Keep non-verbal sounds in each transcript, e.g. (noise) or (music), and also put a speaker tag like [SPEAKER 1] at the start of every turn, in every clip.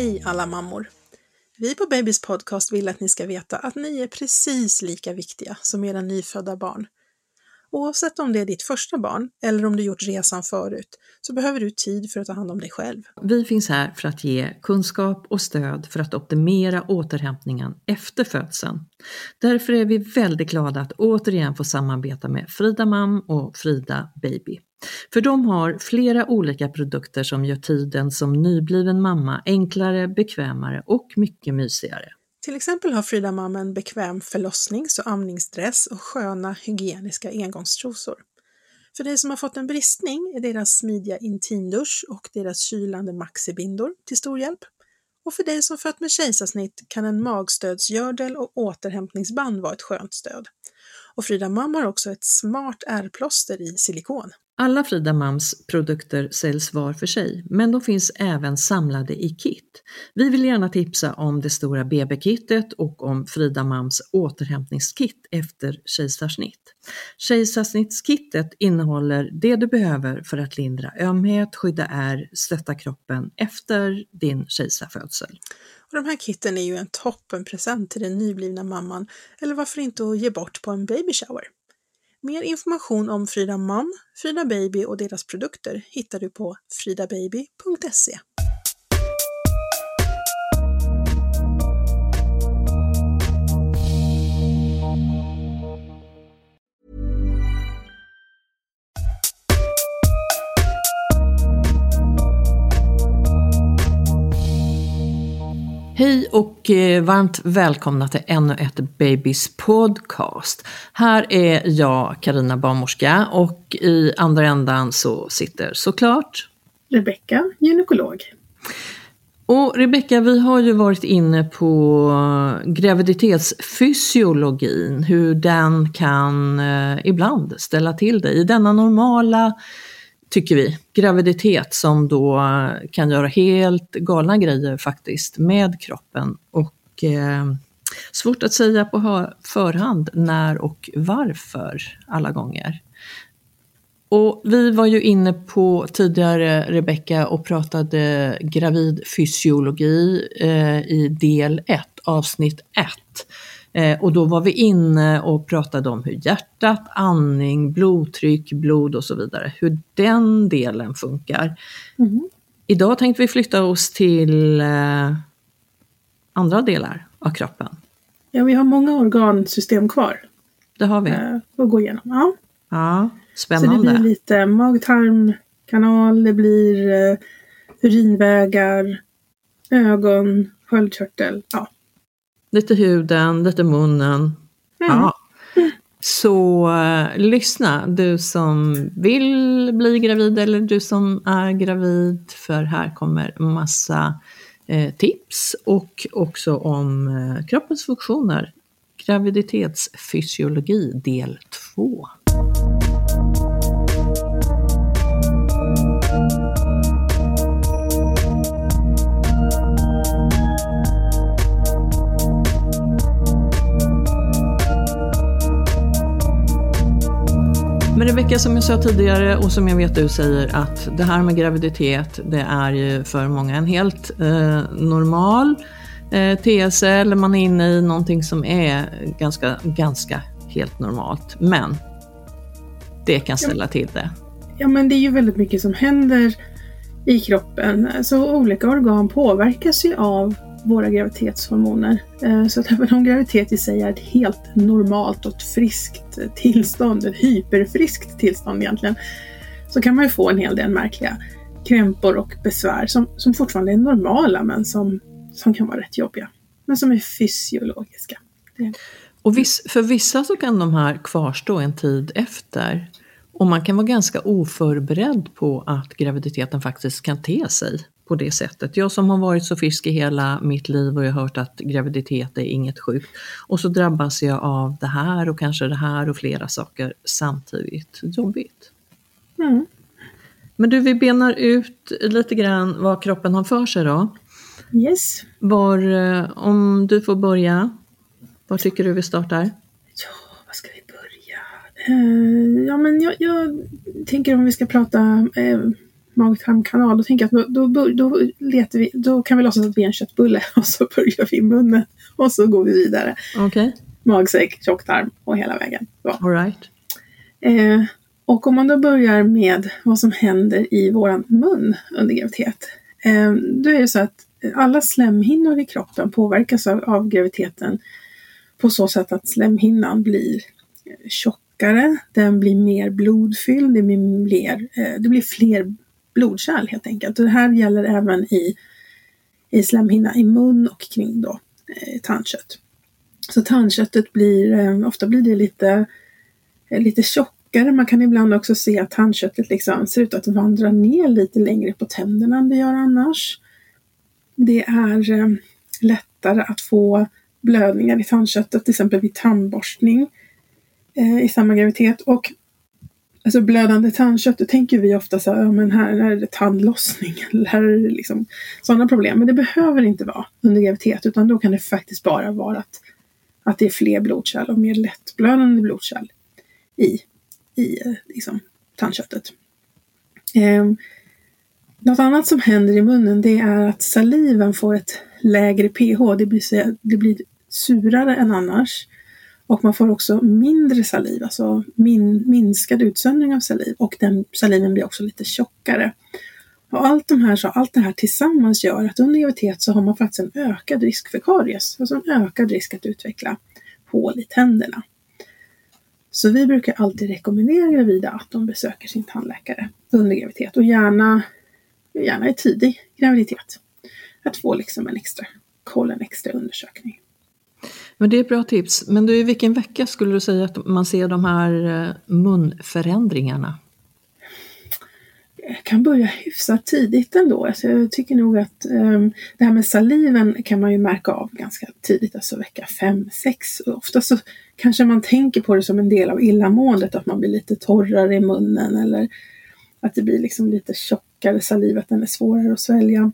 [SPEAKER 1] Hej alla mammor! Vi på Babys podcast vill att ni ska veta att ni är precis lika viktiga som era nyfödda barn. Oavsett om det är ditt första barn eller om du gjort resan förut så behöver du tid för att ta hand om dig själv.
[SPEAKER 2] Vi finns här för att ge kunskap och stöd för att optimera återhämtningen efter födseln. Därför är vi väldigt glada att återigen få samarbeta med Frida Mam och Frida Baby. För de har flera olika produkter som gör tiden som nybliven mamma enklare, bekvämare och mycket mysigare.
[SPEAKER 1] Till exempel har Frida Mam en bekväm förlossnings och amningsdress och sköna hygieniska engångstrosor. För dig som har fått en bristning är deras smidiga intimdusch och deras kylande maxibindor till stor hjälp. Och för dig som fött med kejsarsnitt kan en magstödsgördel och återhämtningsband vara ett skönt stöd. Och Frida Mam har också ett smart ärrplåster i silikon.
[SPEAKER 2] Alla Frida Mams produkter säljs var för sig, men de finns även samlade i kit. Vi vill gärna tipsa om det stora BB-kittet och om Frida Mams återhämtningskit efter kejsarsnitt. Kejsarsnittskittet innehåller det du behöver för att lindra ömhet, skydda ärr, stötta kroppen efter din kejsarfödsel.
[SPEAKER 1] Och de här kitten är ju en toppenpresent till den nyblivna mamman, eller varför inte att ge bort på en baby shower. Mer information om Frida Mam, Frida Baby och deras produkter hittar du på fridababy.se.
[SPEAKER 2] Hej och eh, varmt välkomna till ännu ett Babys podcast. Här är jag, Karina barnmorska, och i andra ändan så sitter såklart
[SPEAKER 3] Rebecka, gynekolog.
[SPEAKER 2] Och Rebecka, vi har ju varit inne på graviditetsfysiologin, hur den kan eh, ibland ställa till det i denna normala tycker vi, graviditet som då kan göra helt galna grejer faktiskt med kroppen. Och eh, svårt att säga på förhand när och varför alla gånger. Och vi var ju inne på tidigare, Rebecka, och pratade gravidfysiologi eh, i del 1, avsnitt 1. Eh, och då var vi inne och pratade om hur hjärtat, andning, blodtryck, blod och så vidare, hur den delen funkar. Mm. Idag tänkte vi flytta oss till eh, andra delar av kroppen.
[SPEAKER 3] Ja, vi har många organsystem kvar.
[SPEAKER 2] Det har vi.
[SPEAKER 3] Eh, att gå igenom. Ja.
[SPEAKER 2] ja, spännande.
[SPEAKER 3] Så det blir lite mag-tarmkanal, det blir eh, urinvägar, ögon, sköldkörtel. Ja,
[SPEAKER 2] lite huden, lite munnen. Mm. Ja. Så uh, lyssna, du som vill bli gravid eller du som är gravid, för här kommer massa uh, tips och också om uh, kroppens funktioner. Graviditetsfysiologi del 2. Men Rebecka, som jag sa tidigare och som jag vet du säger att det här med graviditet, det är ju för många en helt eh, normal eh, TSL, man är inne i någonting som är ganska, ganska helt normalt. Men det kan ställa till det.
[SPEAKER 3] Ja, men det är ju väldigt mycket som händer i kroppen. Så olika organ påverkas ju av våra graviditetshormoner. Eh, så att även om graviditet i sig är ett helt normalt och ett friskt tillstånd, ett hyperfriskt tillstånd egentligen, så kan man ju få en hel del märkliga krämpor och besvär som, som fortfarande är normala men som, som kan vara rätt jobbiga. Men som är fysiologiska. Det.
[SPEAKER 2] Och viss, för vissa så kan de här kvarstå en tid efter. Och man kan vara ganska oförberedd på att graviditeten faktiskt kan te sig på det sättet. Jag som har varit så frisk i hela mitt liv och jag har hört att graviditet är inget sjukt. Och så drabbas jag av det här och kanske det här och flera saker samtidigt. Jobbigt. Mm. Men du, vi benar ut lite grann vad kroppen har för sig då.
[SPEAKER 3] Yes.
[SPEAKER 2] Var, eh, om du får börja, var tycker du vi startar?
[SPEAKER 3] Ja, var ska vi börja? Uh, ja, men jag, jag, tänker om vi ska prata uh, mag-tarmkanal, då tänker jag att då, då, då, letar vi, då kan vi låtsas att vi är en köttbulle (laughs) och så börjar vi i munnen och så går vi vidare.
[SPEAKER 2] Okej,
[SPEAKER 3] Magsäck, tjocktarm och hela vägen. Så.
[SPEAKER 2] all right.
[SPEAKER 3] Eh, och om man då börjar med vad som händer i våran mun under graviditet. Eh, då är det så att alla slemhinnor i kroppen påverkas av, av graviditeten på så sätt att slemhinnan blir eh, tjockare, den blir mer blodfylld, det blir, mer, eh, det blir fler blodkärl helt enkelt. Och det här gäller även i, i slemhinna i mun och kring då, eh, tandkött. Så tandköttet blir, eh, ofta blir det lite, eh, lite tjockare. Man kan ibland också se att tandköttet liksom ser ut att vandra ner lite längre på tänderna än det gör annars. Det är eh, lättare att få blödningar i tandköttet, till exempel vid tandborstning eh, i samma graviditet. Och alltså blödande tandkött, då tänker vi ofta så här, ja, men här, här är det tandlossning, eller (laughs) här är det liksom sådana problem. Men det behöver inte vara under graviditet, utan då kan det faktiskt bara vara att, att det är fler blodkärl och mer lättblödande blodkärl i, i eh, liksom, tandköttet. Eh, något annat som händer i munnen det är att saliven får ett lägre pH, det blir, det blir surare än annars. Och man får också mindre saliv, alltså min, minskad utsöndring av saliv och den saliven blir också lite tjockare. Och allt, de här, så allt det här tillsammans gör att under graviditet så har man faktiskt en ökad risk för karies, alltså en ökad risk att utveckla hål i tänderna. Så vi brukar alltid rekommendera gravida att de besöker sin tandläkare under graviditet och gärna, gärna i tidig graviditet. Att få liksom en extra koll, en extra undersökning.
[SPEAKER 2] Men det är ett bra tips. Men du, i vilken vecka skulle du säga att man ser de här eh, munförändringarna?
[SPEAKER 3] Jag kan börja hyfsat tidigt ändå. Alltså jag tycker nog att um, det här med saliven kan man ju märka av ganska tidigt, alltså vecka 5-6. Ofta så kanske man tänker på det som en del av illamåendet, att man blir lite torrare i munnen eller att det blir liksom lite tjockare saliv, att den är svårare att svälja.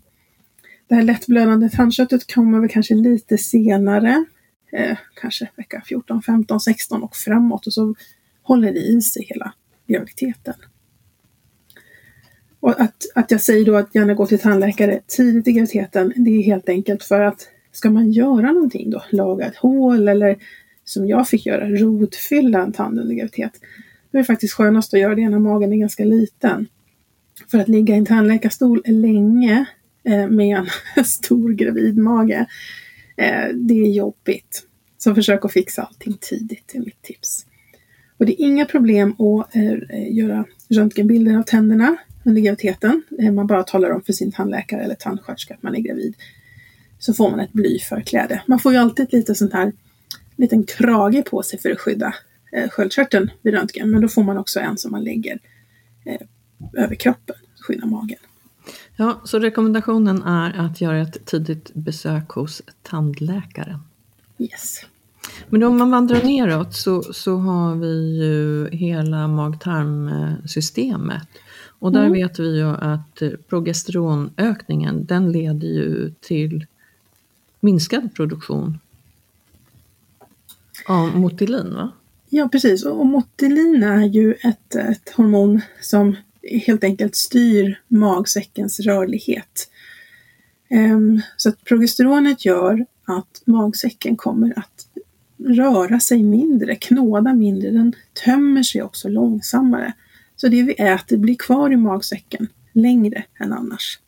[SPEAKER 3] Det här lättblödande tandköttet kommer väl kanske lite senare, eh, kanske vecka 14, 15, 16 och framåt och så håller det i sig hela graviditeten. Och att, att jag säger då att gärna gå till tandläkare tidigt i graviditeten, det är helt enkelt för att ska man göra någonting då, laga ett hål eller som jag fick göra, rotfylla en tand under graviditet. Då är det faktiskt skönast att göra det när magen är ganska liten. För att ligga i en tandläkarstol länge eh, med en (laughs) stor gravidmage, mage, Eh, det är jobbigt. Så försök att fixa allting tidigt, är mitt tips. Och det är inga problem att eh, göra röntgenbilder av tänderna under graviditeten. Eh, man bara talar om för sin tandläkare eller tandsköterska att man är gravid. Så får man ett blyförkläde. Man får ju alltid lite sånt här liten krage på sig för att skydda eh, sköldkörteln vid röntgen. Men då får man också en som man lägger eh, över kroppen, skydda magen.
[SPEAKER 2] Ja, så rekommendationen är att göra ett tidigt besök hos tandläkaren.
[SPEAKER 3] Yes.
[SPEAKER 2] Men om man vandrar neråt så, så har vi ju hela mag-tarmsystemet. Och där
[SPEAKER 3] Mm.
[SPEAKER 2] vet vi ju att progesteronökningen den leder ju till minskad produktion av motilin. Va?
[SPEAKER 3] Ja, precis. Och motilin är ju ett, ett hormon som helt enkelt styr magsäckens rörlighet. Ehm, så att progesteronet gör att magsäcken kommer att röra sig mindre, knåda mindre. Den tömmer sig också långsammare. Så det vi äter blir kvar i magsäcken längre än annars.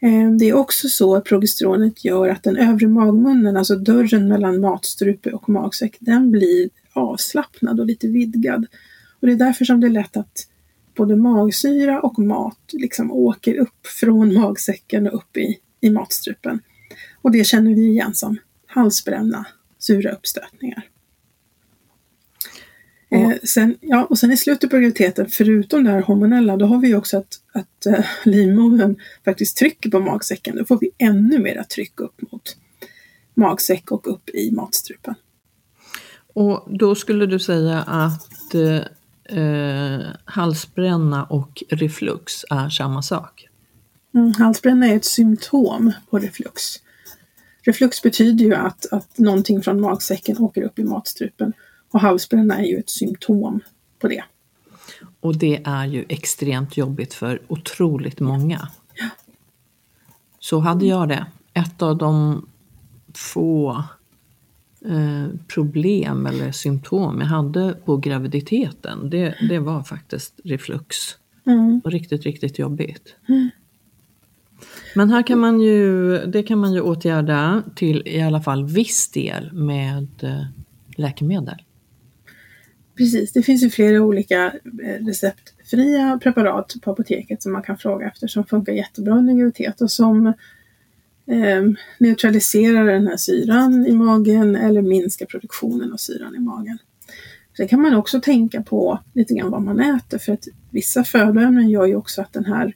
[SPEAKER 3] Ehm, det är också så att progesteronet gör att den övre magmunnen, alltså dörren mellan matstrupe och magsäck, den blir avslappnad och lite vidgad. Och det är därför som det är lätt att både magsyra och mat liksom åker upp från magsäcken och upp i, i matstrupen. Och det känner vi igen som halsbränna, sura uppstötningar. Eh, sen, ja, och sen i slutet på graviditeten, förutom det här hormonella, då har vi också att, att eh, livmodern faktiskt trycker på magsäcken. Då får vi ännu mera tryck upp mot magsäck och upp i matstrupen.
[SPEAKER 2] Och då skulle du säga att eh, halsbränna och reflux är samma sak?
[SPEAKER 3] Mm, halsbränna är ett symptom på reflux. Reflux betyder ju att, att någonting från magsäcken åker upp i matstrupen och halsbränna är ju ett symptom på det.
[SPEAKER 2] Och det är ju extremt jobbigt för otroligt många. Så hade jag det. Ett av de få problem eller symptom jag hade på graviditeten, det, det var faktiskt reflux.
[SPEAKER 3] Mm.
[SPEAKER 2] Och riktigt, riktigt jobbigt. Men här kan man ju, det kan man ju åtgärda till i alla fall viss del med eh, läkemedel.
[SPEAKER 3] Precis, det finns ju flera olika eh, receptfria preparat på apoteket som man kan fråga efter som funkar jättebra under graviditet och som neutralisera neutraliserar den här syran i magen eller minskar produktionen av syran i magen. Sen kan man också tänka på lite grann vad man äter för att vissa födoämnen gör ju också att den här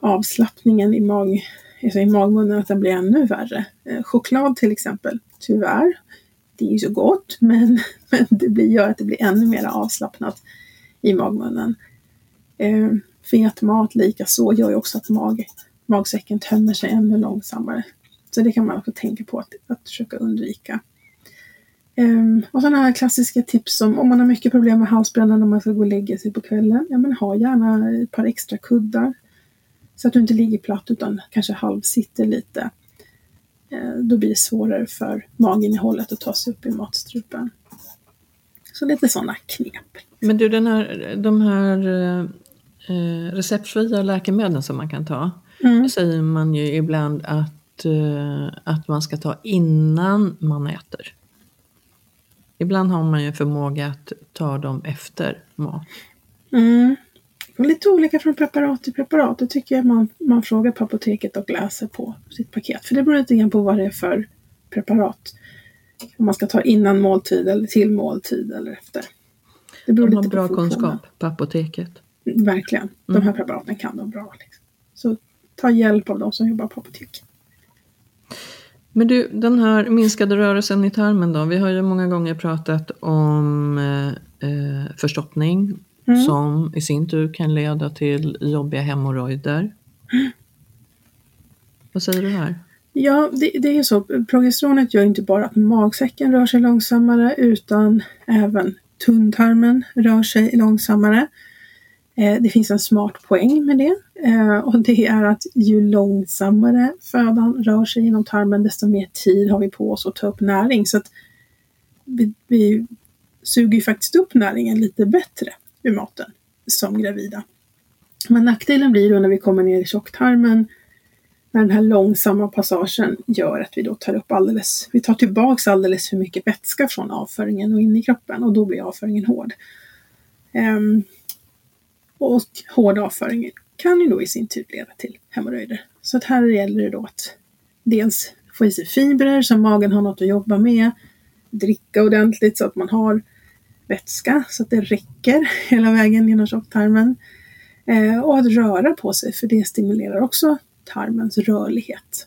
[SPEAKER 3] avslappningen i, mag, alltså i magmunnen att den blir ännu värre. Eh, choklad till exempel, tyvärr, det är ju så gott (laughs) men, men det blir, gör att det blir ännu mer avslappnat i magmunnen. Eh, fet mat likaså gör ju också att mag, magsäcken tömmer sig ännu långsammare. Så det kan man också tänka på att, att försöka undvika. Um, och sådana här klassiska tips som om man har mycket problem med halsbränna när man ska gå och lägga sig på kvällen. Ja, men ha gärna ett par extra kuddar. Så att du inte ligger platt utan kanske halvsitter lite. Uh, då blir det svårare för maginnehållet att ta sig upp i matstrupen. Så lite sådana knep.
[SPEAKER 2] Men du, den här, de här eh, eh receptfria läkemedlen som man kan ta,
[SPEAKER 3] Mm.
[SPEAKER 2] det säger man ju ibland att, eh, att man ska ta innan man äter. Ibland har man ju förmåga att ta dem efter mat.
[SPEAKER 3] Mm. Lite olika från preparat till preparat. Det tycker jag man, man frågar på apoteket och läser på sitt paket. För det beror lite grann på vad det är för preparat. Om man ska ta innan måltid eller till måltid eller efter. Det beror
[SPEAKER 2] De har
[SPEAKER 3] lite
[SPEAKER 2] bra
[SPEAKER 3] på
[SPEAKER 2] kunskap på apoteket.
[SPEAKER 3] Verkligen. De
[SPEAKER 2] Mm.
[SPEAKER 3] här preparaten kan de bra. Liksom. Så ta hjälp av de som jobbar på apotek.
[SPEAKER 2] Men du, den här minskade rörelsen i tarmen då? Vi har ju många gånger pratat om eh, eh, förstoppning
[SPEAKER 3] Mm.
[SPEAKER 2] som i sin tur kan leda till jobbiga hemorrojder. Vad säger du här?
[SPEAKER 3] Ja, det, det är så. Progesteronet gör inte bara att magsäcken rör sig långsammare utan även tunntarmen rör sig långsammare. Eh, det finns en smart poäng med det Eh, och det är att ju långsammare födan rör sig genom tarmen desto mer tid har vi på oss att ta upp näring. Så att vi, vi suger ju faktiskt upp näringen lite bättre ur maten som gravida. Men nackdelen blir då när vi kommer ner i tjocktarmen när den här långsamma passagen gör att vi då tar upp alldeles, vi tar tillbaks alldeles för mycket vätska från avföringen och in i kroppen och då blir avföringen hård. Ehm, och hård avföring kan ju då i sin tur leda till hemorrojder. Så att här gäller det då att dels få i sig fibrer så magen har något att jobba med, dricka ordentligt så att man har vätska så att det räcker (laughs) hela vägen genom tjocktarmen. Eh, och att röra på sig för det stimulerar också tarmens rörlighet.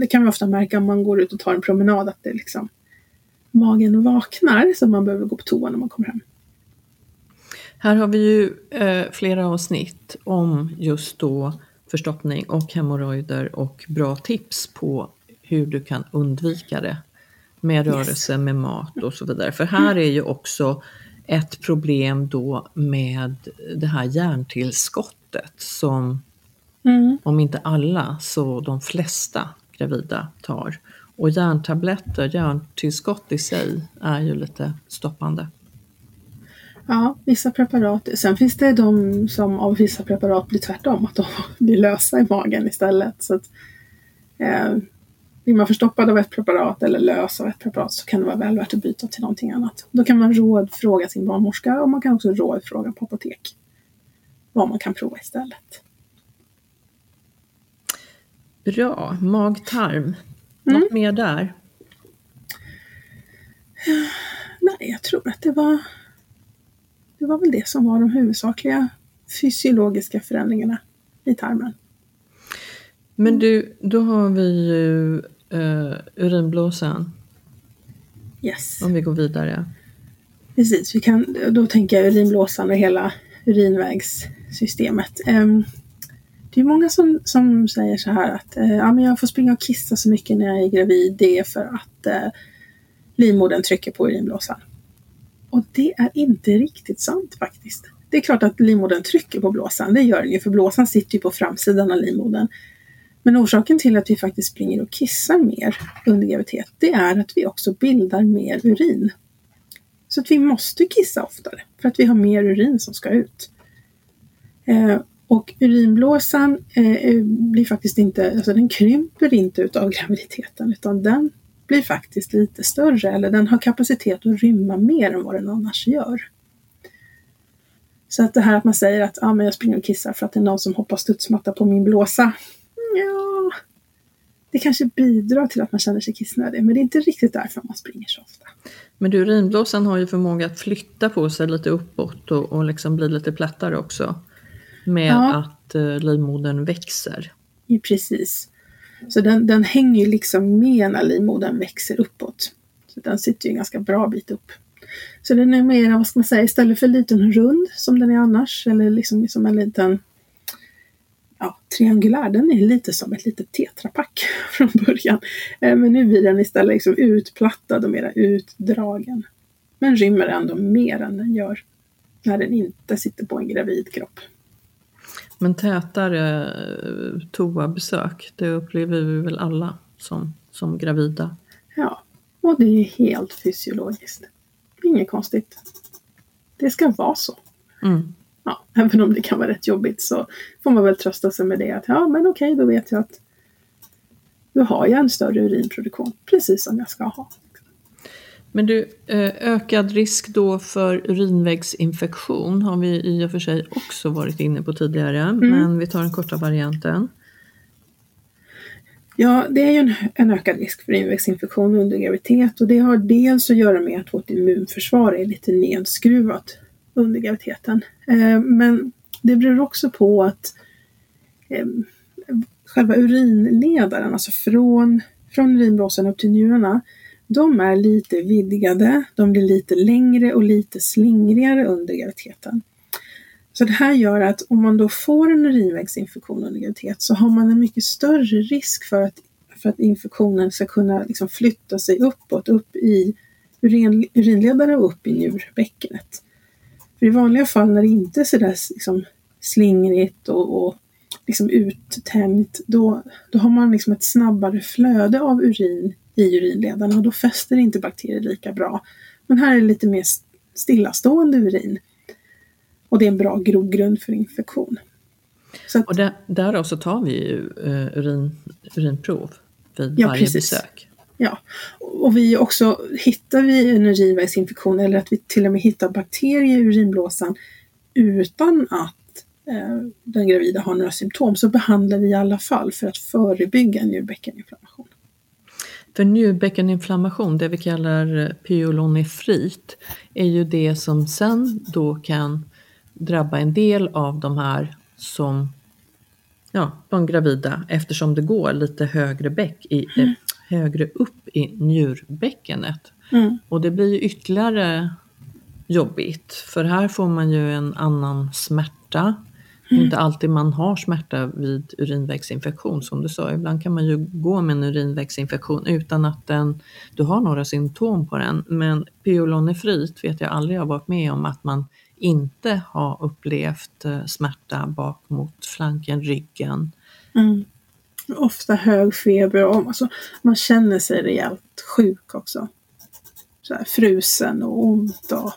[SPEAKER 3] Det kan vi ofta märka om man går ut och tar en promenad att det liksom magen vaknar så att man behöver gå på toa när man kommer hem.
[SPEAKER 2] Här har vi ju eh, flera avsnitt om just då förstoppning och hemorrojder och bra tips på hur du kan undvika det med
[SPEAKER 3] Yes.
[SPEAKER 2] rörelse, med mat och så vidare. För här är ju också ett problem då med det här järntillskottet som
[SPEAKER 3] Mm.
[SPEAKER 2] om inte alla så de flesta gravida tar. Och järntabletter, järntillskott i sig är ju lite stoppande.
[SPEAKER 3] Ja, vissa preparat. Sen finns det de som av vissa preparat blir tvärtom, att de (laughs) blir lösa i magen istället. Så att, eh, blir man förstoppad av ett preparat eller lös av ett preparat så kan det vara väl värt att byta till någonting annat. Då kan man rådfråga sin barnmorska och man kan också rådfråga på apotek vad man kan prova istället.
[SPEAKER 2] Bra, mag-tarm. Något mer där?
[SPEAKER 3] Nej, jag tror att det var det var väl det som var de huvudsakliga fysiologiska förändringarna i tarmen.
[SPEAKER 2] Men du, då har vi ju uh, urinblåsan,
[SPEAKER 3] Yes.
[SPEAKER 2] om vi går vidare.
[SPEAKER 3] Precis, vi kan, då tänker jag urinblåsan och hela urinvägssystemet. Ehm, det är många som, som säger så här att eh, ja, men jag får springa och kissa så mycket när jag är gravid. Det är för att eh, livmodern trycker på urinblåsan. Och det är inte riktigt sant faktiskt. Det är klart att livmodern trycker på blåsan, det gör den ju för blåsan sitter ju på framsidan av livmodern. Men orsaken till att vi faktiskt springer och kissar mer under graviditet, det är att vi också bildar mer urin. Så att vi måste kissa oftare för att vi har mer urin som ska ut. Eh, och urinblåsan eh, blir faktiskt inte, alltså den krymper inte utav (laughs) graviditeten utan den blir faktiskt lite större eller den har kapacitet att rymma mer än vad den annars gör. Så att det här att man säger att ah, men jag springer och kissar för att det är någon som hoppar studsmatta på min blåsa. Ja, det kanske bidrar till att man känner sig kissnödig men det är inte riktigt därför man springer så ofta.
[SPEAKER 2] Men du, urinblåsan har ju förmåga att flytta på sig lite uppåt och, och liksom bli lite plattare också. Med ja. att eh, livmodern växer.
[SPEAKER 3] Ja, precis. Så den, den hänger ju liksom med när livmodern växer uppåt. Så den sitter ju en ganska bra bit upp. Så den är mer, vad ska man säga, istället för en liten rund som den är annars, eller liksom som en liten ja, triangulär, den är lite som ett litet tetrapack (laughs) från början. Eh, men nu blir den istället liksom utplattad och mera utdragen. Men rymmer ändå mer än den gör när den inte sitter på en gravid kropp.
[SPEAKER 2] Men tätare eh, toabesök, det upplever vi väl alla som, som gravida?
[SPEAKER 3] Ja, och det är helt fysiologiskt. Inget konstigt. Det ska vara så. Mm. Ja, (laughs) även om det kan vara rätt jobbigt så får man väl trösta sig med det att ja men okej, då vet jag att då har jag en större urinproduktion, precis som jag ska ha.
[SPEAKER 2] Men du, eh, ökad risk då för urinvägsinfektion har vi i och för sig också varit inne på tidigare, mm. men vi tar den korta varianten.
[SPEAKER 3] Ja, det är ju en, en ökad risk för urinvägsinfektion under graviditet och det har dels att göra med att vårt immunförsvar är lite nedskruvat under graviditeten. Eh, men det beror också på att eh, själva urinledaren, alltså från, från urinblåsan upp till njurarna, de är lite vidgade, de blir lite längre och lite slingrigare under graviditeten. Så det här gör att om man då får en urinvägsinfektion under graviditet så har man en mycket större risk för att, för att infektionen ska kunna liksom flytta sig uppåt, upp i urin, urinledare och upp i njurbäckenet. För i vanliga fall när det inte är sådär liksom slingrigt och, och liksom uttänt, då, då har man liksom ett snabbare flöde av urin i urinledarna och då fäster inte bakterier lika bra. Men här är det lite mer stillastående urin. Och det är en bra grogrund för infektion.
[SPEAKER 2] Att, och där, därav så tar vi ju uh, urin, urinprov vid ja, varje precis. besök.
[SPEAKER 3] Ja, och vi också, hittar vi en urinvägsinfektion eller att vi till och med hittar bakterier i urinblåsan utan att eh, den gravida har några symptom så behandlar vi i alla fall för att förebygga njurbäckeninflammation.
[SPEAKER 2] För njurbäckeninflammation, det vi kallar pyelonefrit, är ju det som sen då kan drabba en del av de här som ja, de gravida eftersom det går lite högre, bäck i, mm. eh, högre upp i njurbäckenet. Mm. Och det blir ju ytterligare jobbigt för här får man ju en annan smärta Mm. Inte alltid man har smärta vid urinvägsinfektion som du sa. Ibland kan man ju gå med en urinvägsinfektion utan att den, du har några symptom på den. Men pyelonefrit vet jag aldrig har varit med om att man inte har upplevt eh, smärta bak mot flanken, ryggen.
[SPEAKER 3] Mm. Ofta hög feber och alltså, man känner sig rejält sjuk också. Så här, frusen och ont och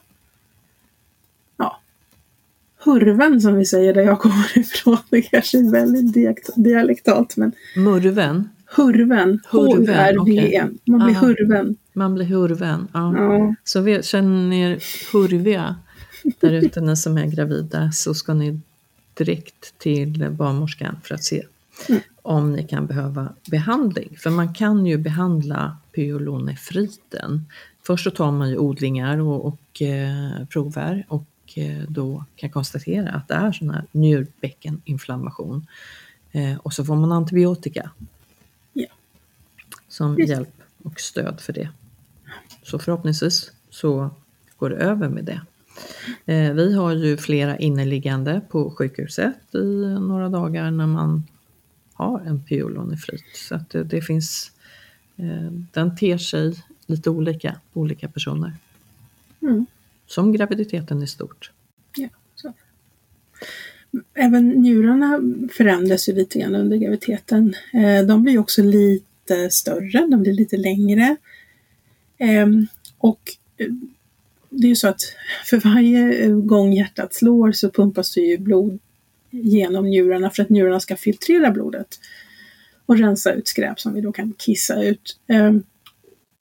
[SPEAKER 3] Hurven som vi säger där jag kommer (laughs) ifrån. Det kanske är väldigt dialektalt men
[SPEAKER 2] Murven?
[SPEAKER 3] Hurven. Hurven, okay. Man blir Aha. hurven.
[SPEAKER 2] Man blir hurven, ja. ja. Så vi, känner er hurviga där ute ni som är gravida så ska ni direkt till barnmorskan för att se mm. om ni kan behöva behandling. För man kan ju behandla pyelonefriten. Först så tar man ju odlingar och, och eh, prover och då kan konstatera att det är sån här njurbäckeninflammation. Eh, och så får man antibiotika ja. som Just. hjälp och stöd för det. Så förhoppningsvis så går det över med det. Eh, vi har ju flera inneliggande på sjukhuset i några dagar när man har en pyelonefrit. Så att det, det finns, den ter sig lite olika på olika personer. Mm som graviditeten i stort.
[SPEAKER 3] Ja, så. även njurarna förändras ju lite grann under graviditeten. Eh, de blir också lite större, de blir lite längre. Ehm, och eh, det är ju så att för varje eh, gång hjärtat slår så pumpas det ju blod genom njurarna för att njurarna ska filtrera blodet och rensa ut skräp som vi då kan kissa ut. Ehm,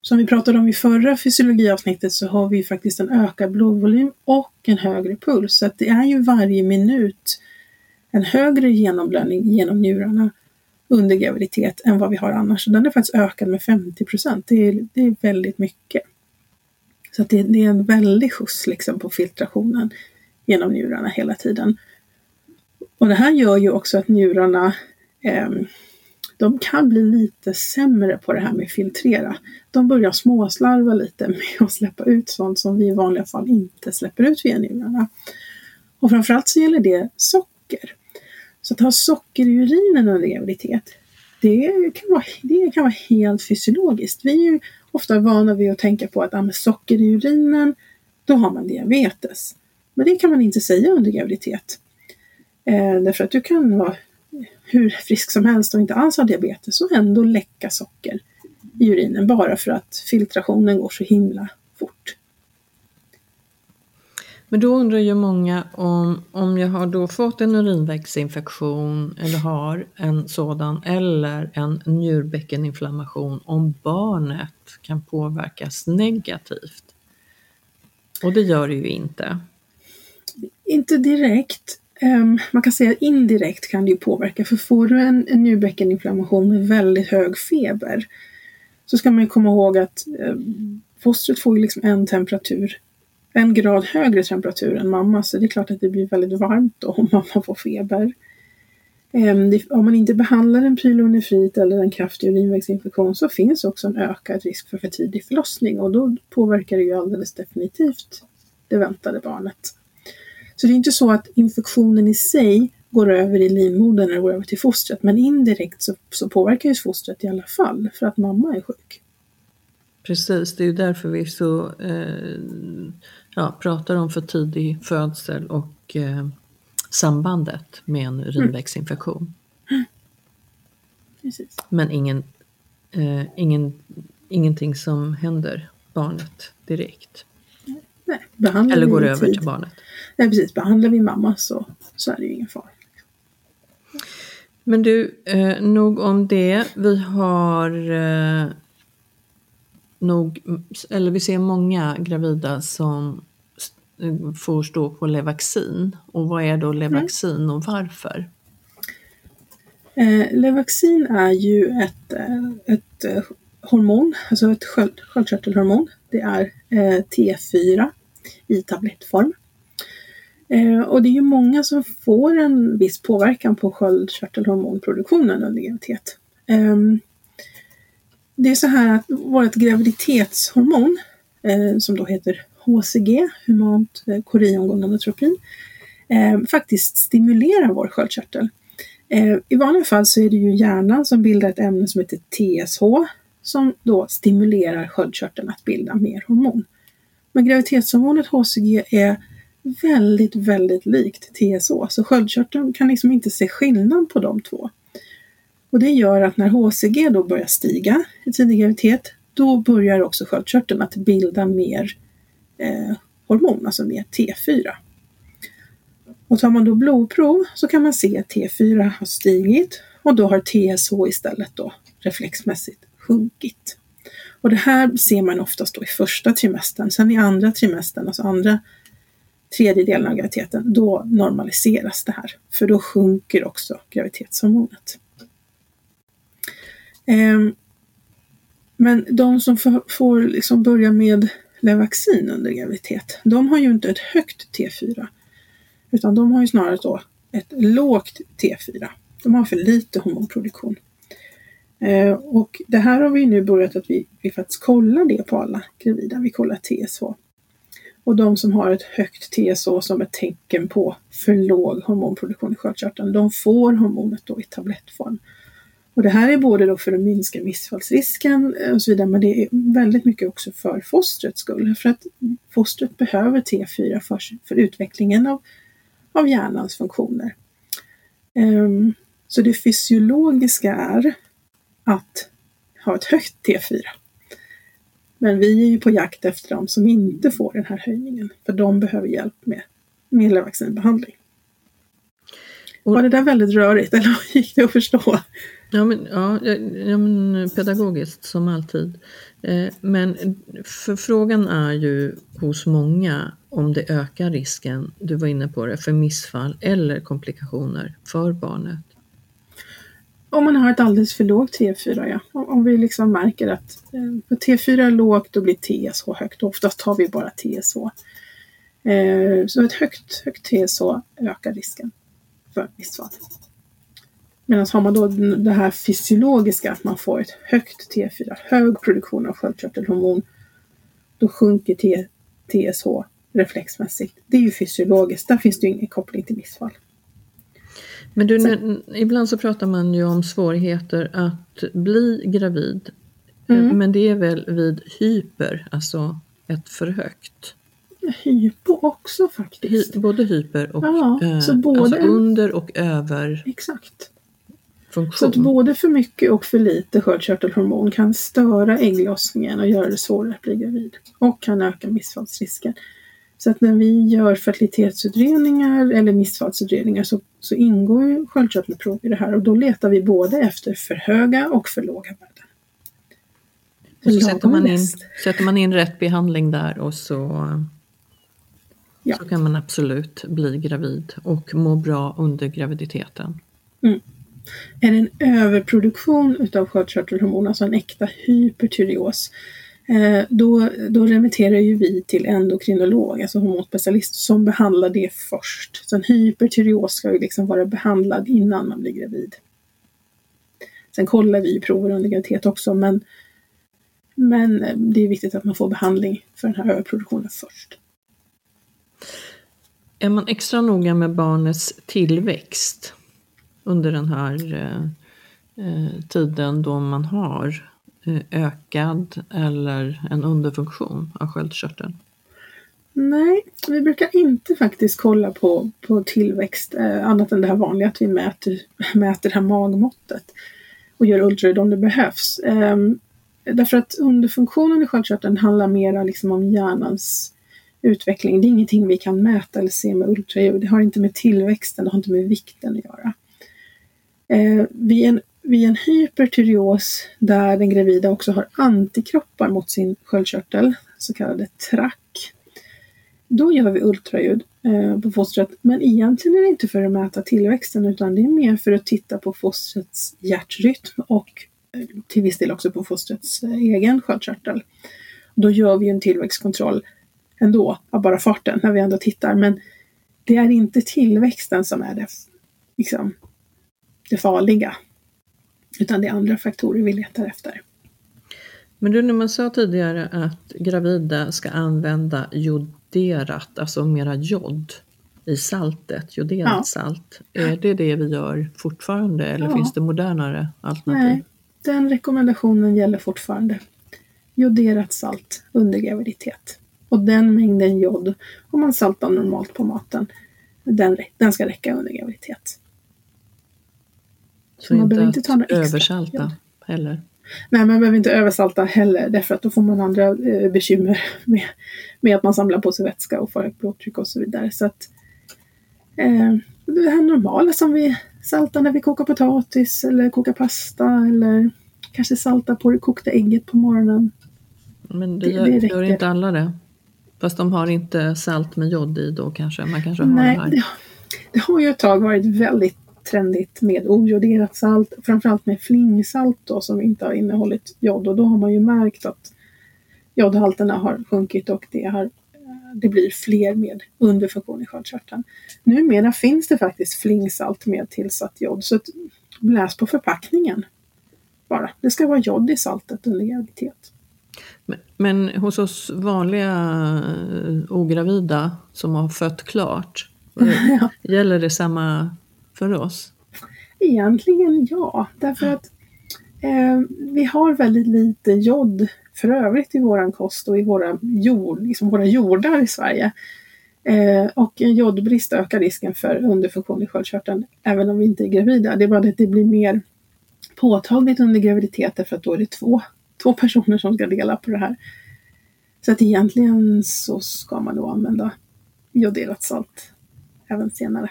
[SPEAKER 3] som vi pratade om i förra fysiologiavsnittet så har vi faktiskt en ökad blodvolym och en högre puls. Så att det är ju varje minut en högre genomblödning genom njurarna under graviditet än vad vi har annars. Den är faktiskt ökad med 50 procent. Det är, det är väldigt mycket. Så det, det, är en väldig skjuts liksom på filtrationen genom njurarna hela tiden. Och det här gör ju också att njurarna eh, de kan bli lite sämre på det här med att filtrera. De börjar småslarva lite med att släppa ut sånt som vi i vanliga fall inte släpper ut via njurarna. Och framförallt så gäller det socker. Så att ha socker i urinen under graviditet, det kan vara, det kan vara helt fysiologiskt. Vi är ju ofta vana vid att tänka på att ah, med socker i urinen, då har man diabetes. Men det kan man inte säga under graviditet. Eh, därför att du kan vara hur frisk som helst och inte alls ha diabetes och ändå läcka socker i urinen bara för att filtrationen går så himla fort.
[SPEAKER 2] Men då undrar ju många om, om jag har då fått en urinvägsinfektion eller har en sådan eller en njurbäckeninflammation om barnet kan påverkas negativt. Och det gör det ju inte.
[SPEAKER 3] Inte direkt. Um, man kan säga att indirekt kan det ju påverka, för får du en, en njurbäckeninflammation med väldigt hög feber så ska man ju komma ihåg att um, fostret får ju liksom en temperatur, en grad högre temperatur än mamma, så det är klart att det blir väldigt varmt då om (laughs) mamma får feber. Um, det, om man inte behandlar en pylonefrit eller en kraftig urinvägsinfektion så finns också en ökad risk för för tidig förlossning och då påverkar det ju alldeles definitivt det väntade barnet. Så det är inte så att infektionen i sig går över i livmodern eller går över till fostret, men indirekt så, så påverkar ju fostret i alla fall för att mamma är sjuk.
[SPEAKER 2] Precis, det är ju därför vi så eh, ja, pratar om för tidig födsel och eh, sambandet med en urinvägsinfektion. Mm. Men ingen, eh, ingen, ingenting som händer barnet direkt.
[SPEAKER 3] Nej,
[SPEAKER 2] Eller går över tid. till barnet.
[SPEAKER 3] Nej precis, behandlar vi mamma så, så är det ju ingen fara.
[SPEAKER 2] Men du, eh, nog om det. Vi har eh, nog, eller vi ser många gravida som får stå på Levaxin. Och vad är då Levaxin mm. och varför?
[SPEAKER 3] Eh, Levaxin är ju ett, eh, ett eh, hormon, alltså ett sköld, sköldkörtelhormon. Det är eh, T4 i tablettform. Eh, och det är ju många som får en viss påverkan på sköldkörtelhormonproduktionen under graviditet. Eh, det är så här att vårt graviditetshormon, eh, som då heter HCG, humant eh, koriongonadotropin, eh, faktiskt stimulerar vår sköldkörtel. Eh, I vanliga fall så är det ju hjärnan som bildar ett ämne som heter TSH som då stimulerar sköldkörteln att bilda mer hormon. Men graviditetshormonet HCG är väldigt, väldigt likt TSH, så sköldkörteln kan liksom inte se skillnad på de två. Och det gör att när HCG då börjar stiga i tidig graviditet, då börjar också sköldkörteln att bilda mer eh, hormon, alltså mer T4. Och tar man då blodprov så kan man se att T4 har stigit och då har TSH istället då reflexmässigt sjunkit. Och det här ser man oftast då i första trimestern. Sen i andra trimestern, alltså andra tredje delen av graviditeten, då normaliseras det här. För då sjunker också graviditetshormonet. Ehm, men de som får liksom börja med Levaxin under graviditet, de har ju inte ett högt T4. Utan de har ju snarare då ett lågt T4. De har för lite hormonproduktion. Eh, och det här har vi nu börjat att vi, vi faktiskt kollar det på alla gravida. Vi kollar TSH. Och de som har ett högt TSH som ett tecken på för låg hormonproduktion i sköldkörteln, de får hormonet då i tablettform. Och det här är både då för att minska missfallsrisken eh, och så vidare, men det är väldigt mycket också för fostrets skull. För att fostret behöver T4 för, för utvecklingen av, av hjärnans funktioner. Um, så det fysiologiska är att ha ett högt T4. Men vi är ju på jakt efter dem som inte får den här höjningen, för de behöver hjälp med medelvaccinbehandling.
[SPEAKER 2] Och-
[SPEAKER 3] Var det där väldigt rörigt eller (laughs) gick det att förstå?
[SPEAKER 2] Ja, men, ja, ja, ja, men pedagogiskt som alltid. Eh, men för frågan är ju hos många om det ökar risken, du var inne på det, för missfall eller komplikationer för barnet.
[SPEAKER 3] Om man har ett alldeles för lågt T4, ja. Om om vi liksom märker att eh, T4 är lågt, då blir TSH högt. Oftast har vi bara TSH. Eh, så ett högt, högt TSH ökar risken för missfall. Medan har man då det här fysiologiska, att man får ett högt T4, hög produktion av sköldkörtelhormon, då sjunker T, TSH reflexmässigt. Det är ju fysiologiskt, där finns det ju ingen koppling till missfall.
[SPEAKER 2] Men du,
[SPEAKER 3] Så-
[SPEAKER 2] när, ibland så pratar man ju om svårigheter att bli gravid.
[SPEAKER 3] Mm.
[SPEAKER 2] Men det är väl vid hyper, alltså ett för högt.
[SPEAKER 3] Hypo också faktiskt.
[SPEAKER 2] Hy, både hyper och
[SPEAKER 3] Ja,
[SPEAKER 2] eh,
[SPEAKER 3] så både-
[SPEAKER 2] alltså under och över
[SPEAKER 3] Exakt. Så
[SPEAKER 2] funktion.
[SPEAKER 3] att både för mycket och för lite sköldkörtelhormon kan störa ägglossningen och göra det svårare att bli gravid. Och kan öka missfallsrisken. Så att när vi gör fertilitetsutredningar eller missfallsutredningar så, så ingår ju sköldkörtelprov i det här och då letar vi både efter för höga och för låga värden.
[SPEAKER 2] Så sätter man, in, sätter man in rätt behandling där och så,
[SPEAKER 3] Ja.
[SPEAKER 2] så kan man absolut bli gravid och må bra under graviditeten.
[SPEAKER 3] Är det en överproduktion utav sköldkörtelhormon, alltså en äkta hypertyreos, Eh, då, då remitterar ju vi till endokrinolog, alltså hormonspecialist, som behandlar det först. Så en hypertyreos ska ju liksom vara behandlad innan man blir gravid. Sen kollar vi prover under graviditet också, men, men eh, det är viktigt att man får behandling för den här överproduktionen först.
[SPEAKER 2] Är man extra noga med barnets tillväxt under den här eh, eh tiden då man har Eh, ökad eller en underfunktion av sköldkörteln?
[SPEAKER 3] Nej, vi brukar inte faktiskt kolla på, på tillväxt eh, annat än det här vanliga att vi mäter, (laughs) mäter det här magmåttet och gör ultraljud om det behövs. Eh, därför att underfunktionen i sköldkörteln handlar mer liksom om hjärnans utveckling. Det är ingenting vi kan mäta eller se med ultraljud. Det har inte med tillväxten, det har inte med vikten att göra. Eh, vid, en, vid en hypertyreos där den gravida också har antikroppar mot sin sköldkörtel, så kallade TRAC, då gör vi ultraljud eh, på fostret. Men egentligen är det inte för att mäta tillväxten utan det är mer för att titta på fostrets hjärtrytm och eh, till viss del också på fostrets eh, egen sköldkörtel. Då gör vi en tillväxtkontroll ändå av bara farten när vi ändå tittar. Men det är inte tillväxten som är det, liksom, det farliga. Utan det är andra faktorer vi letar efter.
[SPEAKER 2] Men du, när man sa tidigare att gravida ska använda joderat, alltså mera jod i saltet, joderat
[SPEAKER 3] Ja.
[SPEAKER 2] salt. Är det det vi gör fortfarande eller
[SPEAKER 3] Ja.
[SPEAKER 2] finns det modernare alternativ?
[SPEAKER 3] Nej, den rekommendationen gäller fortfarande. Joderat salt under graviditet. Och den mängden jod, om man saltar normalt på maten, den, den ska räcka under graviditet.
[SPEAKER 2] Så
[SPEAKER 3] man behöver inte ta några extra
[SPEAKER 2] översalta
[SPEAKER 3] jod.
[SPEAKER 2] heller.
[SPEAKER 3] Nej, man behöver inte översalta heller därför att då får man andra eh, bekymmer (laughs) med, med att man samlar på sig vätska och får högt blodtryck och så vidare. Så att eh, det här normala som vi saltar när vi kokar potatis eller kokar pasta eller kanske saltar på det kokta ägget på morgonen.
[SPEAKER 2] Men det, gör,
[SPEAKER 3] det
[SPEAKER 2] gör inte alla det. Fast de har inte salt med jod i då kanske. Man kanske har
[SPEAKER 3] Nej,
[SPEAKER 2] det här.
[SPEAKER 3] det, det har ju ett tag varit väldigt trendigt med ojoderat salt, framförallt med flingsalt då, som inte har innehållit jod. Och då har man ju märkt att jodhalterna har sjunkit och det, har, eh, det blir fler med underfunktion i sköldkörteln. Numera finns det faktiskt flingsalt med tillsatt jod, så att, läs på förpackningen bara. Det ska vara jod i saltet under graviditet.
[SPEAKER 2] Men, men hos oss vanliga eh, ogravida som har fött klart, (laughs)
[SPEAKER 3] Ja.
[SPEAKER 2] gäller det samma för oss?
[SPEAKER 3] Egentligen ja, därför att eh, vi har väldigt lite jod för övrigt i våran kost och i våra, jord, liksom våra jordar i Sverige. Eh, och en jodbrist ökar risken för underfunktion i sköldkörteln även om vi inte är gravida. Det är bara det att det blir mer påtagligt under graviditeten för att då är det två, två personer som ska dela på det här. Så att egentligen så ska man då använda joderat salt även senare.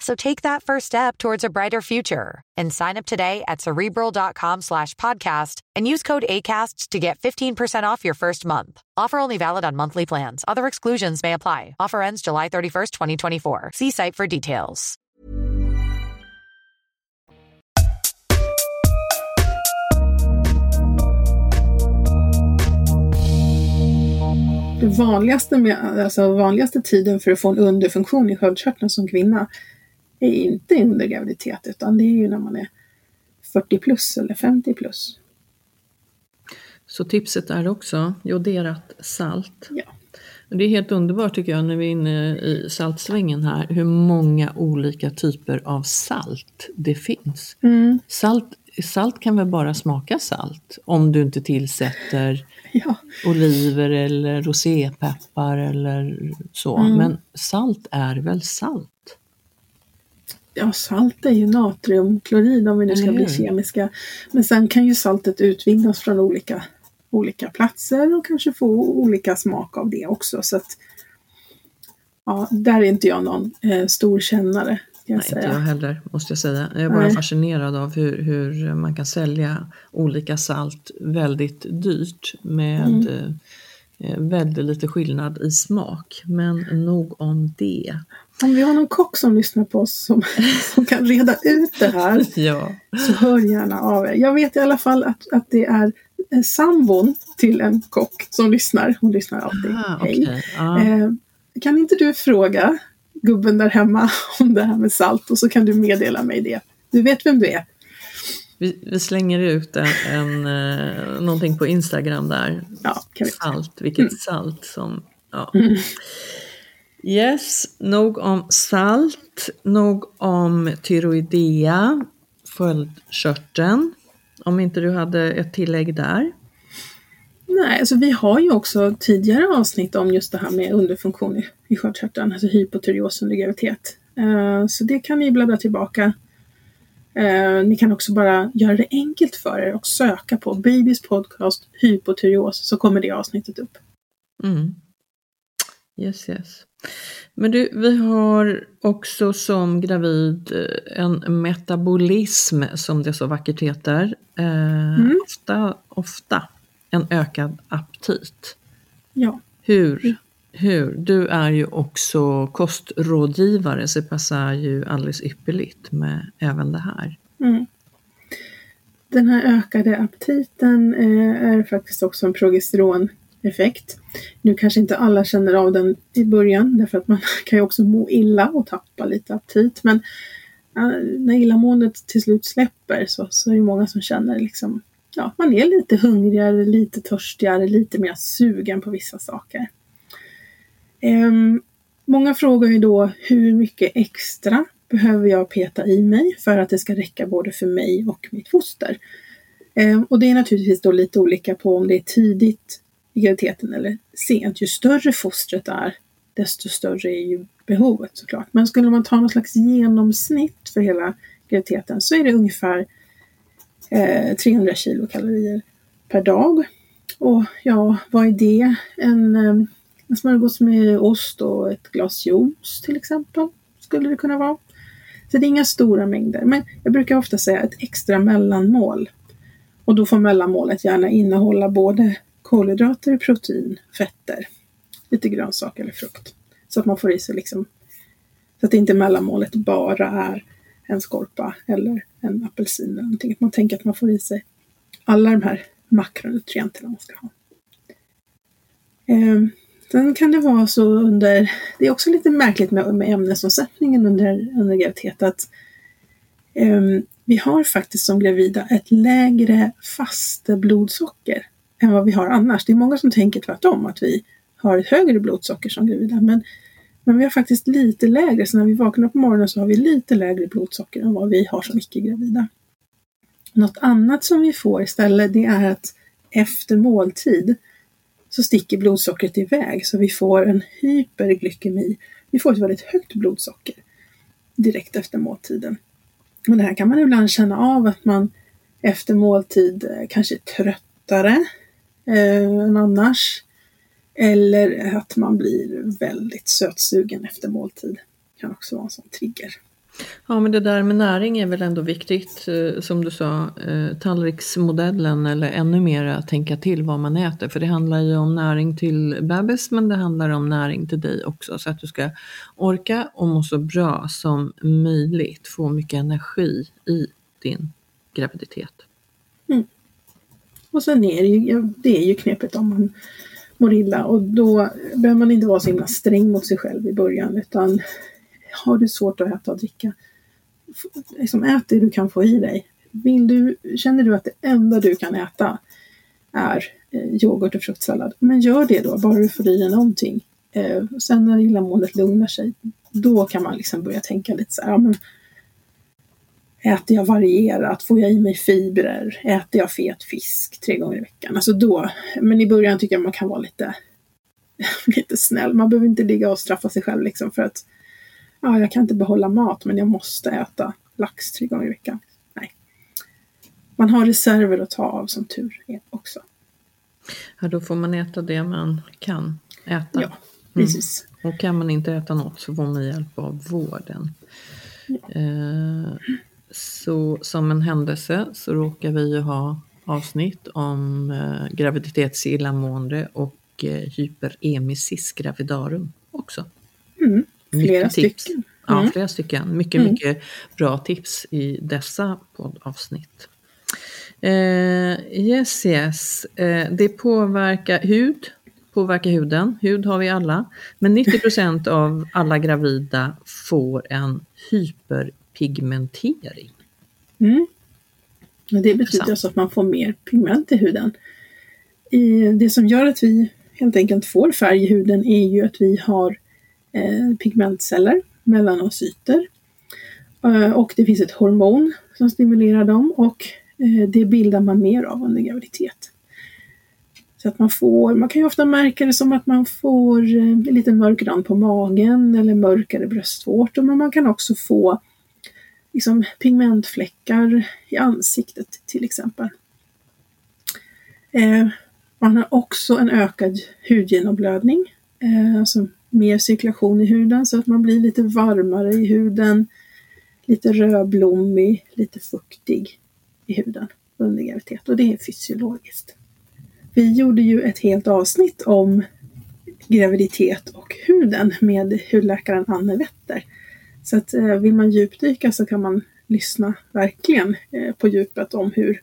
[SPEAKER 4] So take that first step towards a brighter future and sign up today at cerebral.com slash podcast and use code ACasts to get 15% off your first month. Offer only valid on monthly plans. Other exclusions may apply. Offer ends July 31st, 2024. See site for details.
[SPEAKER 3] Det vanligaste, alltså vanligaste tiden för att få en underfunktion i sköldkörteln som kvinna är inte under graviditet utan det är ju när man är 40 plus eller 50 plus.
[SPEAKER 2] Så tipset är också joderat salt.
[SPEAKER 3] Ja.
[SPEAKER 2] Det är helt underbart tycker jag när vi är inne i saltsvängen här hur många olika typer av salt det finns.
[SPEAKER 3] Mm.
[SPEAKER 2] Salt, salt kan väl bara smaka salt om du inte tillsätter (laughs)
[SPEAKER 3] Ja.
[SPEAKER 2] oliver eller rosépeppar eller så.
[SPEAKER 3] Mm.
[SPEAKER 2] Men salt är väl salt?
[SPEAKER 3] Ja, salt är ju natriumklorid om vi nu ska bli
[SPEAKER 2] hur?
[SPEAKER 3] kemiska. Men sen kan ju saltet utvinnas från olika, olika platser och kanske få olika smak av det också. Så att, ja, där är inte jag någon eh, stor kännare. Kan jag
[SPEAKER 2] Nej, inte
[SPEAKER 3] säga.
[SPEAKER 2] jag heller måste jag säga. Jag är bara
[SPEAKER 3] Nej.
[SPEAKER 2] fascinerad av hur, hur man kan sälja olika salt väldigt dyrt med
[SPEAKER 3] Mm.
[SPEAKER 2] eh, väldigt lite skillnad i smak. Men nog om det.
[SPEAKER 3] Om vi har någon kock som lyssnar på oss som, (laughs) som kan reda ut det här (laughs)
[SPEAKER 2] Ja,
[SPEAKER 3] så hör gärna av er. Jag vet i alla fall att, att det är eh, sambon till en kock som lyssnar. Hon lyssnar alltid.
[SPEAKER 2] ah,
[SPEAKER 3] Hej.
[SPEAKER 2] okej. Ja.
[SPEAKER 3] Eh, kan inte du fråga gubben där hemma (laughs) om det här med salt och så kan du meddela mig det. Du vet vem du är.
[SPEAKER 2] Vi, vi slänger ut en, en, eh, någonting på Instagram där.
[SPEAKER 3] Ja.
[SPEAKER 2] Salt, vilket salt som... Ja.
[SPEAKER 3] Mm.
[SPEAKER 2] Yes, nog om salt, nog om tyroidea, sköldkörteln. Om inte du hade ett tillägg där.
[SPEAKER 3] Nej, alltså vi har ju också tidigare avsnitt om just det här med underfunktion i, i sköldkörteln, alltså hypotyreos under graviditet. Eh, så det kan ni bläddra tillbaka. Eh, ni kan också bara göra det enkelt för er och söka på Babys podcast hypotyreos så kommer det avsnittet upp.
[SPEAKER 2] Mm. Yes, yes. Men du, vi har också som gravid eh, en metabolism som det så vackert heter. Eh,
[SPEAKER 3] Mm.
[SPEAKER 2] ofta, ofta en ökad aptit.
[SPEAKER 3] Ja,
[SPEAKER 2] Hur, hur? Du är ju också kostrådgivare så det passar ju alldeles ypperligt med även det här.
[SPEAKER 3] Mm. Den här ökade aptiten eh, är faktiskt också en effekt. Nu kanske inte alla känner av den i början därför att man (laughs) kan ju också må illa och tappa lite aptit. Men när illamåendet till slut släpper så, så är det många som känner liksom Ja, man är lite hungrigare, lite törstigare, lite mer sugen på vissa saker. Ehm, många frågar ju då hur mycket extra behöver jag peta i mig för att det ska räcka både för mig och mitt foster. Ehm, och det är naturligtvis då lite olika på om det är tidigt i graviditeten eller sent. Ju större fostret är, desto större är ju behovet såklart. Men skulle man ta något slags genomsnitt för hela graviditeten så är det ungefär eh, 300 kilokalorier per dag. Och ja, vad är det? En eh, En smörgås med ost och ett glas juice till exempel. Skulle det kunna vara. Så det är inga stora mängder. Men jag brukar ofta säga ett extra mellanmål. Och då får mellanmålet gärna innehålla både kolhydrater, protein, fetter, lite grönsaker eller frukt. Så att man får i sig liksom, så att inte mellanmålet bara är en skorpa eller en apelsin eller någonting. Att man tänker att man får i sig alla de här makronutrienterna man ska ha. Eh, sen kan det vara så under, det är också lite märkligt med, med ämnesomsättningen under, under graviditet att eh, vi har faktiskt som gravida ett lägre fast blodsocker än vad vi har annars. Det är många som tänker tvärtom, att vi har ett högre blodsocker som gravida. Men, men vi har faktiskt lite lägre, så när vi vaknar på morgonen så har vi lite lägre blodsocker än vad vi har som icke-gravida. Något annat som vi får istället det är att efter måltid så sticker blodsockret iväg så vi får en hyperglykemi. Vi får ett väldigt högt blodsocker direkt efter måltiden. Och det här kan man ibland känna av att man efter måltid eh, kanske är tröttare eh, än annars. Eller att man blir väldigt sötsugen efter måltid. Det kan också vara en sån trigger.
[SPEAKER 2] Ja, men det där med näring är väl ändå viktigt. Eh, som du sa, eh, tallriksmodellen eller ännu mer att tänka till vad man äter. För det handlar ju om näring till bebis, men det handlar om näring till dig också. Så att du ska orka och må så bra som möjligt. Få mycket energi i din graviditet.
[SPEAKER 3] Mm. Och sen är det ju, det är ju knepigt om man mår illa och då behöver man inte vara så himla sträng mot sig själv i början utan har du svårt att äta och dricka, liksom ät det du kan få i dig. Vill du, känner du att det enda du kan äta är eh, yoghurt och fruktsallad, men gör det då, bara du får i dig någonting. Eh, sen när illamåendet lugnar sig, då kan man liksom börja tänka lite så här, ja, men, Äter jag varierat? Får jag i mig fibrer? Äter jag fet fisk tre gånger i veckan? Alltså då, men i början tycker jag man kan vara lite, (laughs) lite snäll. Man behöver inte ligga och straffa sig själv liksom för att ja, jag kan inte behålla mat men jag måste äta lax tre gånger i veckan. Nej. Man har reserver att ta av som tur är också.
[SPEAKER 2] Ja, då får man äta det man kan äta.
[SPEAKER 3] Ja, precis.
[SPEAKER 2] Mm. Och kan man inte äta något så får man hjälp av vården. Ja. Eh, så som en händelse så råkar vi ju ha avsnitt om eh, graviditetsillamående och eh, hyperemesis gravidarum också.
[SPEAKER 3] Mm. Flera stycken.
[SPEAKER 2] Ja, mm. flera stycken. Mycket, mm. mycket bra tips i dessa poddavsnitt. Eh, yes, yes. Eh, det påverkar hud, påverkar huden. Hud har vi alla. Men 90% av alla gravida får en hyperpigmentering.
[SPEAKER 3] Mm. Och det betyder alltså att man får mer pigment i huden. det som gör att vi helt enkelt får färg i huden är ju att vi har eh, pigmentceller, melanocyter. Eh, och det finns ett hormon som stimulerar dem och eh, det bildar man mer av under graviditet. Så att man får, man kan ju ofta märka det som att man får eh, lite mörk rand på magen eller mörkare bröstvårtor, men man kan också få liksom, pigmentfläckar i ansiktet till exempel. Eh, man har också en ökad hudgenomblödning, eh, alltså mer cirkulation i huden så att man blir lite varmare i huden, lite rödblommig, lite fuktig i huden under graviditet och det är fysiologiskt. Vi gjorde ju ett helt avsnitt om graviditet och huden med hudläkaren Anne Wetter. Så att eh, vill man djupdyka så kan man lyssna verkligen eh, på djupet om hur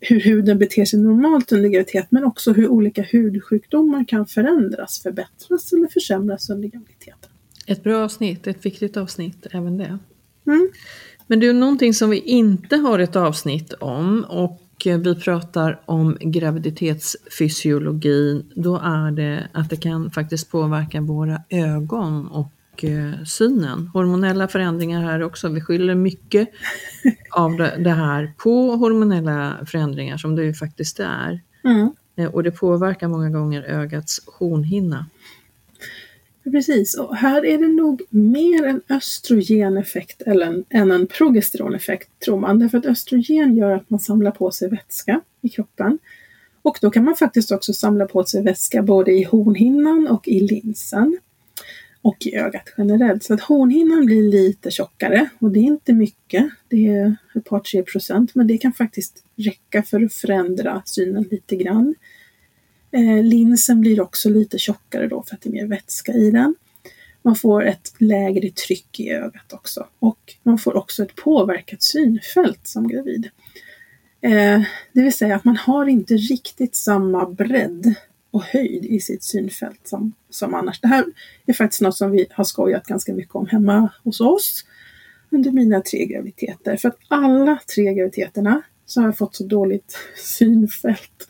[SPEAKER 3] hur huden beter sig normalt under graviditet men också hur olika hudsjukdomar kan förändras, förbättras eller försämras under graviditeten.
[SPEAKER 2] Ett bra avsnitt, ett viktigt avsnitt även det.
[SPEAKER 3] Mm.
[SPEAKER 2] Men det är någonting som vi inte har ett avsnitt om och vi pratar om graviditetsfysiologin, då är det att det kan faktiskt påverka våra ögon och Eh, synen. Hormonella förändringar här också. Vi skyller mycket av det här på hormonella förändringar som det ju faktiskt är.
[SPEAKER 3] Mm.
[SPEAKER 2] Eh, och det påverkar många gånger ögats hornhinna.
[SPEAKER 3] Precis, och här är det nog mer en östrogeneffekt än en progesteroneffekt tror man. Därför att östrogen gör att man samlar på sig vätska i kroppen. Och då kan man faktiskt också samla på sig vätska både i hornhinnan och i linsen. Och i ögat generellt. Så att hornhinnan blir lite tjockare och det är inte mycket. Det är ett par tre procent men det kan faktiskt räcka för att förändra synen lite grann. Eh, linsen blir också lite tjockare då för att det är mer vätska i den. Man får ett lägre tryck i ögat också och man får också ett påverkat synfält som gravid. Eh, det vill säga att man har inte riktigt samma bredd och höjd i sitt synfält som, som annars. Det här är faktiskt något som vi har skojat ganska mycket om hemma hos oss under mina tre graviditeter. För att alla tre graviditeterna så har jag fått så dåligt (laughs) synfält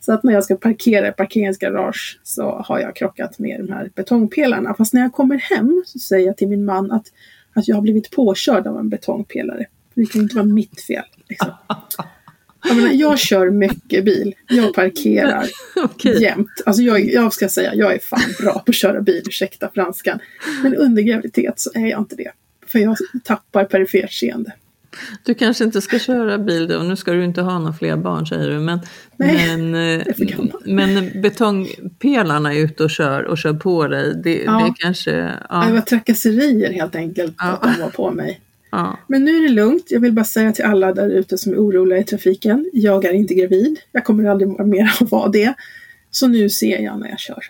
[SPEAKER 3] så att när jag ska parkera i parkeringsgarage så har jag krockat med de här betongpelarna. Fast när jag kommer hem så säger jag till min man att, att jag har blivit påkörd av en betongpelare. Det kan inte vara mitt fel. Liksom. (laughs) Jag, menar, jag kör mycket bil. Jag parkerar (laughs) okay. jämt. Alltså jag, jag ska säga, jag är fan bra på att köra bil, ursäkta franskan. Men under graviditet så är jag inte det. För jag tappar perifert seende.
[SPEAKER 2] Du kanske inte ska köra bil då, nu ska du inte ha några fler barn säger du. Men,
[SPEAKER 3] Nej,
[SPEAKER 2] men, (laughs) eh, men betongpelarna är ute och kör och kör på dig. Det, ja. det kanske...
[SPEAKER 3] Ja. Det var trakasserier helt enkelt ja. att de var på mig. Ja. Men nu är det lugnt. Jag vill bara säga till alla där ute som är oroliga i trafiken. Jag är inte gravid. Jag kommer aldrig mer att vara det. Så nu ser jag när jag kör.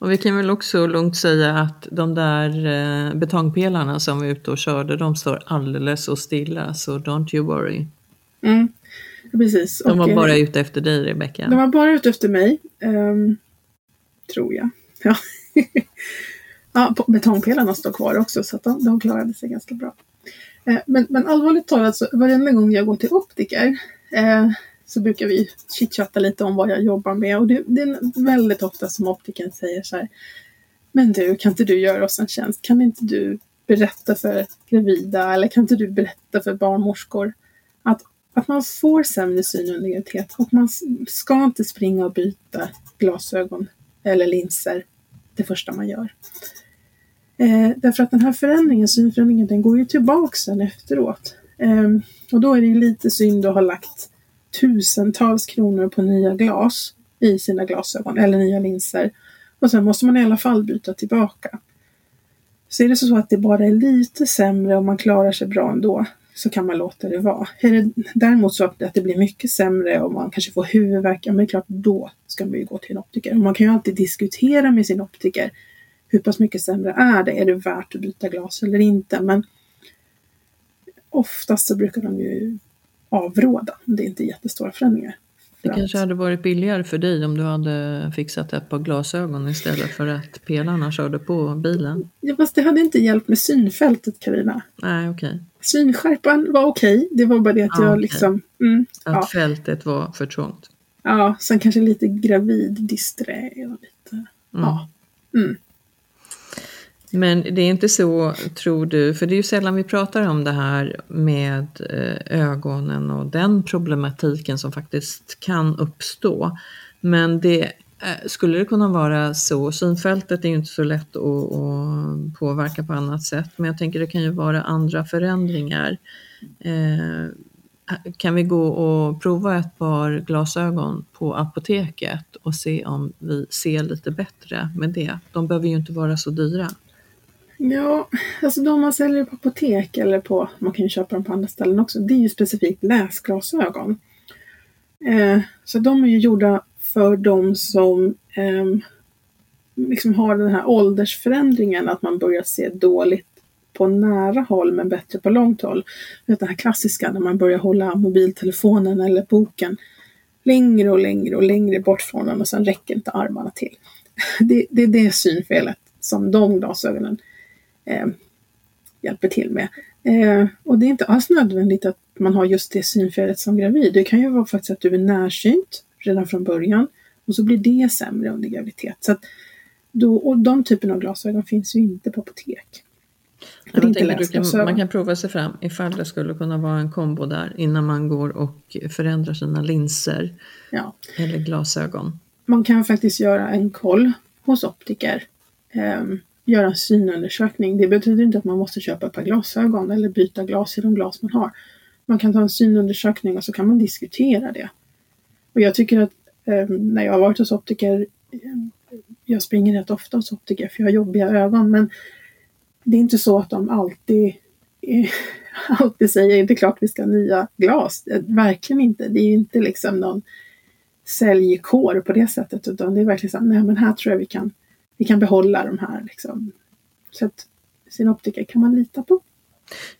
[SPEAKER 2] Och vi kan väl också lugnt säga att de där eh, betongpelarna som var ute och körde, de står alldeles så stilla, så don't you worry.
[SPEAKER 3] Mm, precis.
[SPEAKER 2] De var och, bara ute efter dig, Rebecka.
[SPEAKER 3] De var bara ute efter mig, um, tror jag. Ja. (laughs) ja, betongpelarna står kvar också, så de, de klarade sig ganska bra. Eh, men, men allvarligt talat, så varenda gång jag går till optiker eh, så brukar vi chitchatta lite om vad jag jobbar med och det, det är väldigt ofta som optiken säger så här Men du, kan inte du göra oss en tjänst? Kan inte du berätta för gravida eller kan inte du berätta för barnmorskor att, att man får sämre syn under graviditet och man ska inte springa och byta glasögon eller linser det första man gör. Eh, därför att den här förändringen, synförändringen, den går ju tillbaka sen efteråt. Eh, och då är det ju lite synd att ha lagt tusentals kronor på nya glas i sina glasögon eller nya linser. Och sen måste man i alla fall byta tillbaka. Så är det så att det bara är lite sämre och man klarar sig bra ändå så kan man låta det vara. Är det däremot så att det blir mycket sämre och man kanske får huvudvärk, ja men klart då ska man ju gå till en optiker. Och man kan ju alltid diskutera med sin optiker. Hur pass mycket sämre är det? Är det värt att byta glas eller inte? Men oftast så brukar de ju avråda om det inte är jättestora förändringar.
[SPEAKER 2] Det kanske hade varit billigare för dig om du hade fixat ett par glasögon istället för att pelarna körde på bilen.
[SPEAKER 3] Ja, fast det hade inte hjälpt med synfältet Karina.
[SPEAKER 2] Nej, okej. Okay.
[SPEAKER 3] Synskärpan var okej, okay. det var bara det att ah, jag okay. liksom... Mm,
[SPEAKER 2] att ja. fältet var för trångt.
[SPEAKER 3] Ja, sen kanske lite gravid disträ och lite... Mm. Ja. Mm.
[SPEAKER 2] Men det är inte så, tror du, för det är ju sällan vi pratar om det här med eh, ögonen och den problematiken som faktiskt kan uppstå. Men det eh, skulle det kunna vara så, synfältet är ju inte så lätt att, att påverka på annat sätt, men jag tänker det kan ju vara andra förändringar. Eh, kan vi gå och prova ett par glasögon på apoteket och se om vi ser lite bättre med det? De behöver ju inte vara så dyra.
[SPEAKER 3] Ja, alltså de man säljer på apotek eller på, man kan ju köpa dem på andra ställen också, det är ju specifikt läsglasögon. Eh, så de är ju gjorda för de som eh, liksom har den här åldersförändringen, att man börjar se dåligt på nära håll men bättre på långt håll. Det här klassiska när man börjar hålla mobiltelefonen eller boken längre och längre och längre bort från den och sen räcker inte armarna till. (laughs) Det, det är det synfelet som de glasögonen eh, hjälper till med. Eh, och det är inte alls nödvändigt att man har just det synfelet som gravid. Det kan ju vara faktiskt att du är närsynt redan från början och så blir det sämre under graviditet. Så att då, och de typen av glasögon finns ju inte på apotek.
[SPEAKER 2] Kan, man kan prova sig fram ifall det skulle kunna vara en kombo där innan man går och förändrar sina linser ja. eller glasögon.
[SPEAKER 3] Man kan faktiskt göra en koll hos optiker. Um, göra en synundersökning. Det betyder inte att man måste köpa ett par glasögon eller byta glas i de glas man har. Man kan ta en synundersökning och så kan man diskutera det. Och jag tycker att Eh, när jag har varit hos optiker, eh, jag springer rätt ofta hos optiker för jag har jobbiga ögon, men det är inte så att de alltid, (laughs) alltid säger det är klart vi ska ha nya glas. Eh, verkligen inte. Det är ju inte liksom någon säljkår på det sättet, utan det är verkligen så nej men här tror jag vi kan, vi kan behålla de här liksom. Så att sin optiker kan man lita på.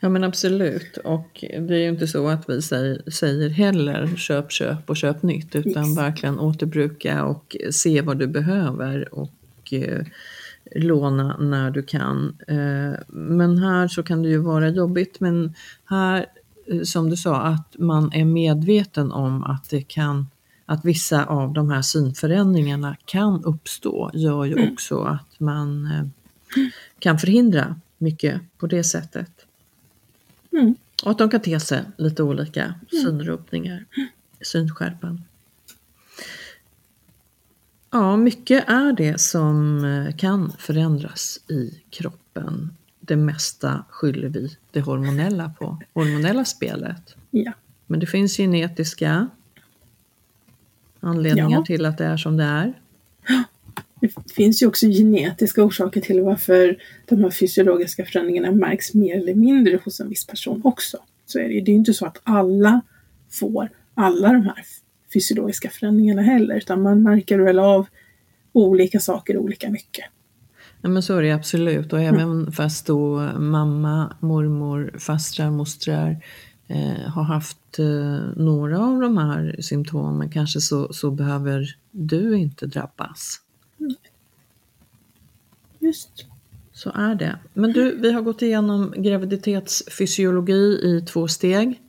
[SPEAKER 2] Ja men absolut och det är ju inte så att vi säger, säger heller köp, köp och köp nytt utan yes. verkligen återbruka och se vad du behöver och eh, låna när du kan. Eh, men här så kan det ju vara jobbigt men här eh, som du sa att man är medveten om att det kan att vissa av de här synförändringarna kan uppstå gör ju mm. också att man eh, kan förhindra mycket på det sättet. Mm. Och att de kan te sig lite olika, mm. synrubbningar, synskärpan. Ja, mycket är det som eh, kan förändras i kroppen. Det mesta skyller vi det hormonella på, hormonella spelet.
[SPEAKER 3] Ja.
[SPEAKER 2] Men det finns genetiska anledningar ja. till att det är som det är.
[SPEAKER 3] Det finns ju också genetiska orsaker till varför de här fysiologiska förändringarna märks mer eller mindre hos en viss person också. Så är det ju. Det är inte så att alla får alla de här fysiologiska förändringarna heller, utan man märker väl av olika saker olika mycket.
[SPEAKER 2] Ja, men så är det absolut och även mm. fast då mamma, mormor, fastrar, mostrar eh, har haft eh, några av de här symptomen kanske så, så behöver du inte drabbas.
[SPEAKER 3] Just.
[SPEAKER 2] Så är det. Men du, vi har gått igenom graviditetsfysiologi i två steg.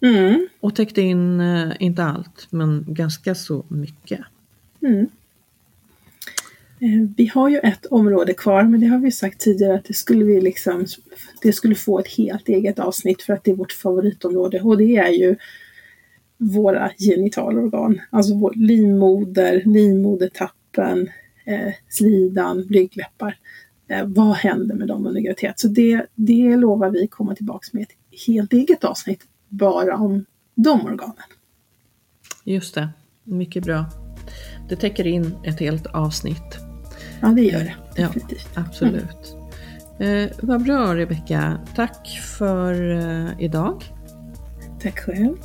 [SPEAKER 3] Mm.
[SPEAKER 2] Och täckt in, eh, inte allt, men ganska så mycket.
[SPEAKER 3] Mm. Eh, vi har ju ett område kvar, men det har vi sagt tidigare att det skulle, vi liksom, det skulle få ett helt eget avsnitt för att det är vårt favoritområde och det är ju våra genitalorgan, alltså vår livmoder, livmodertappen, eh, slidan, blygdläppar. Eh, vad händer med dem under graviditet? Så det, det lovar vi komma tillbaka med ett helt eget avsnitt bara om de organen.
[SPEAKER 2] Just det, mycket bra. Det täcker in ett helt avsnitt.
[SPEAKER 3] Ja, det gör det.
[SPEAKER 2] Ja, absolut. Mm. Eh, vad bra Rebecka. Tack för eh, idag.
[SPEAKER 3] Tack själv.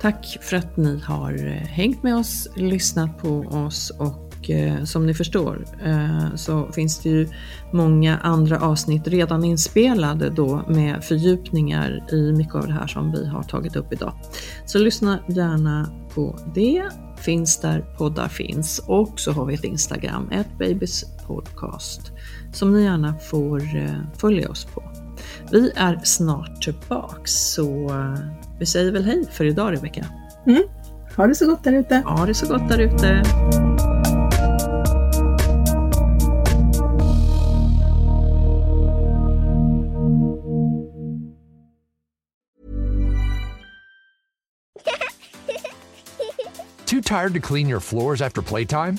[SPEAKER 2] Tack för att ni har eh, hängt med oss, lyssnat på oss och eh, som ni förstår eh, så finns det ju många andra avsnitt redan inspelade då med fördjupningar i mycket av det här som vi har tagit upp idag. Så lyssna gärna på det. Finns där poddar finns och så har vi ett Instagram, ett babys podcast som ni gärna får följa oss på. Vi är snart tillbaks så vi säger väl hej för idag Rebecka.
[SPEAKER 3] Mm. Ha det så gott där ute.
[SPEAKER 2] Ha det så gott där ute.
[SPEAKER 5] Too tired to clean your floors after playtime?